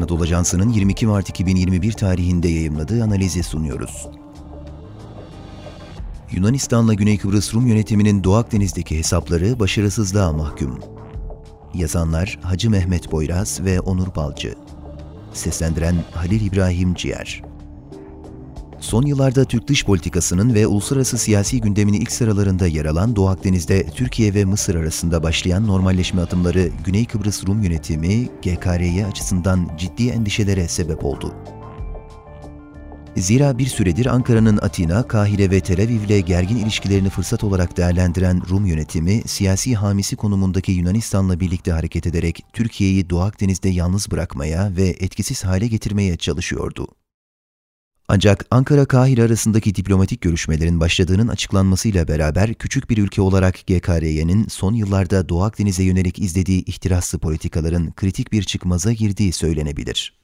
Anadolu Ajansı'nın 22 Mart 2021 tarihinde yayımladığı analizi sunuyoruz. Yunanistan'la Güney Kıbrıs Rum yönetiminin Doğu Akdeniz'deki hesapları başarısızlığa mahkum. Yazanlar Hacı Mehmet Boyraz ve Onur Balcı. Seslendiren Halil İbrahim Ciğer. Son yıllarda Türk dış politikasının ve uluslararası siyasi gündeminin ilk sıralarında yer alan Doğu Akdeniz'de Türkiye ve Mısır arasında başlayan normalleşme adımları Güney Kıbrıs Rum yönetimi GKRY açısından ciddi endişelere sebep oldu. Zira bir süredir Ankara'nın Atina, Kahire ve Tel Aviv ile gergin ilişkilerini fırsat olarak değerlendiren Rum yönetimi, siyasi hamisi konumundaki Yunanistan'la birlikte hareket ederek Türkiye'yi Doğu Akdeniz'de yalnız bırakmaya ve etkisiz hale getirmeye çalışıyordu. Ancak Ankara-Kahire arasındaki diplomatik görüşmelerin başladığının açıklanmasıyla beraber küçük bir ülke olarak GKRY'nin son yıllarda Doğu Akdeniz'e yönelik izlediği ihtiraslı politikaların kritik bir çıkmaza girdiği söylenebilir.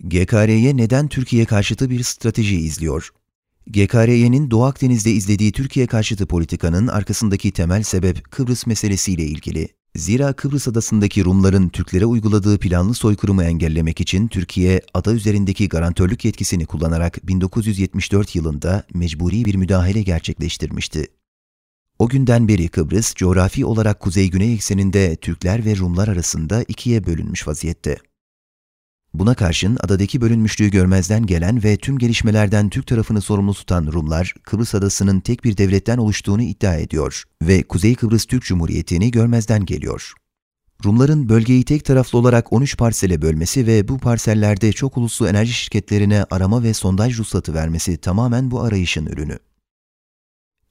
GKRY neden Türkiye karşıtı bir strateji izliyor? GKRY'nin Doğu Akdeniz'de izlediği Türkiye karşıtı politikanın arkasındaki temel sebep Kıbrıs meselesiyle ilgili. Zira Kıbrıs adasındaki Rumların Türklere uyguladığı planlı soykırımı engellemek için Türkiye, ada üzerindeki garantörlük yetkisini kullanarak 1974 yılında mecburi bir müdahale gerçekleştirmişti. O günden beri Kıbrıs, coğrafi olarak kuzey-güney ekseninde Türkler ve Rumlar arasında ikiye bölünmüş vaziyette. Buna karşın adadaki bölünmüşlüğü görmezden gelen ve tüm gelişmelerden Türk tarafını sorumlu tutan Rumlar, Kıbrıs adasının tek bir devletten oluştuğunu iddia ediyor ve Kuzey Kıbrıs Türk Cumhuriyeti'ni görmezden geliyor. Rumların bölgeyi tek taraflı olarak 13 parsele bölmesi ve bu parsellerde çok uluslu enerji şirketlerine arama ve sondaj ruhsatı vermesi tamamen bu arayışın ürünü.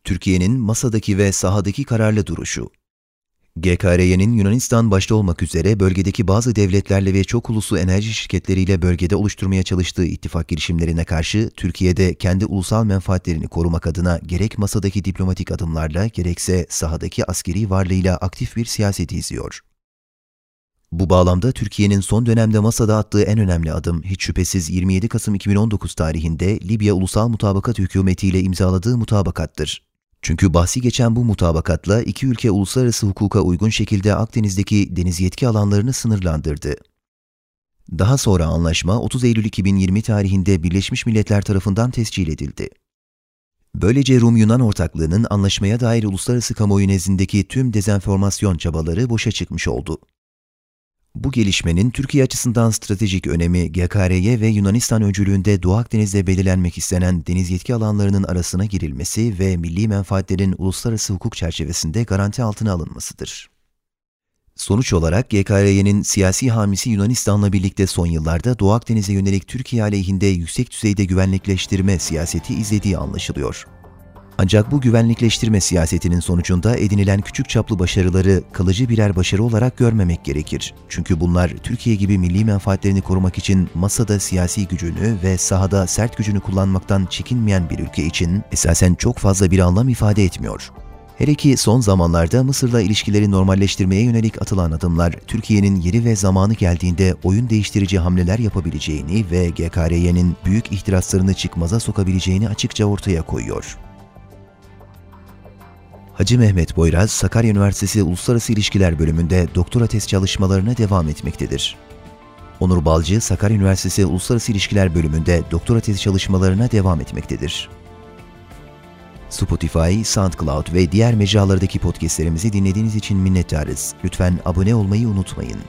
Türkiye'nin masadaki ve sahadaki kararlı duruşu, GKRY'nin Yunanistan başta olmak üzere bölgedeki bazı devletlerle ve çok uluslu enerji şirketleriyle bölgede oluşturmaya çalıştığı ittifak girişimlerine karşı Türkiye'de kendi ulusal menfaatlerini korumak adına gerek masadaki diplomatik adımlarla gerekse sahadaki askeri varlığıyla aktif bir siyaseti izliyor. Bu bağlamda Türkiye'nin son dönemde masada attığı en önemli adım hiç şüphesiz 27 Kasım 2019 tarihinde Libya Ulusal Mutabakat Hükümeti ile imzaladığı mutabakattır. Çünkü bahsi geçen bu mutabakatla iki ülke uluslararası hukuka uygun şekilde Akdeniz'deki deniz yetki alanlarını sınırlandırdı. Daha sonra anlaşma 30 Eylül 2020 tarihinde Birleşmiş Milletler tarafından tescil edildi. Böylece Rum-Yunan ortaklığının anlaşmaya dair uluslararası kamuoyu nezdindeki tüm dezenformasyon çabaları boşa çıkmış oldu. Bu gelişmenin Türkiye açısından stratejik önemi GKRY ve Yunanistan öncülüğünde Doğu Akdeniz'de belirlenmek istenen deniz yetki alanlarının arasına girilmesi ve milli menfaatlerin uluslararası hukuk çerçevesinde garanti altına alınmasıdır. Sonuç olarak GKRY'nin siyasi hamisi Yunanistan'la birlikte son yıllarda Doğu Akdeniz'e yönelik Türkiye aleyhinde yüksek düzeyde güvenlikleştirme siyaseti izlediği anlaşılıyor. Ancak bu güvenlikleştirme siyasetinin sonucunda edinilen küçük çaplı başarıları kalıcı birer başarı olarak görmemek gerekir. Çünkü bunlar Türkiye gibi milli menfaatlerini korumak için masada siyasi gücünü ve sahada sert gücünü kullanmaktan çekinmeyen bir ülke için esasen çok fazla bir anlam ifade etmiyor. Her iki son zamanlarda Mısır'la ilişkileri normalleştirmeye yönelik atılan adımlar, Türkiye'nin yeri ve zamanı geldiğinde oyun değiştirici hamleler yapabileceğini ve GKRY'nin büyük ihtiraslarını çıkmaza sokabileceğini açıkça ortaya koyuyor. Hacı Mehmet Boyraz, Sakarya Üniversitesi Uluslararası İlişkiler Bölümünde doktora tez çalışmalarına devam etmektedir. Onur Balcı, Sakarya Üniversitesi Uluslararası İlişkiler Bölümünde doktora tezi çalışmalarına devam etmektedir. Spotify, SoundCloud ve diğer mecralardaki podcastlerimizi dinlediğiniz için minnettarız. Lütfen abone olmayı unutmayın.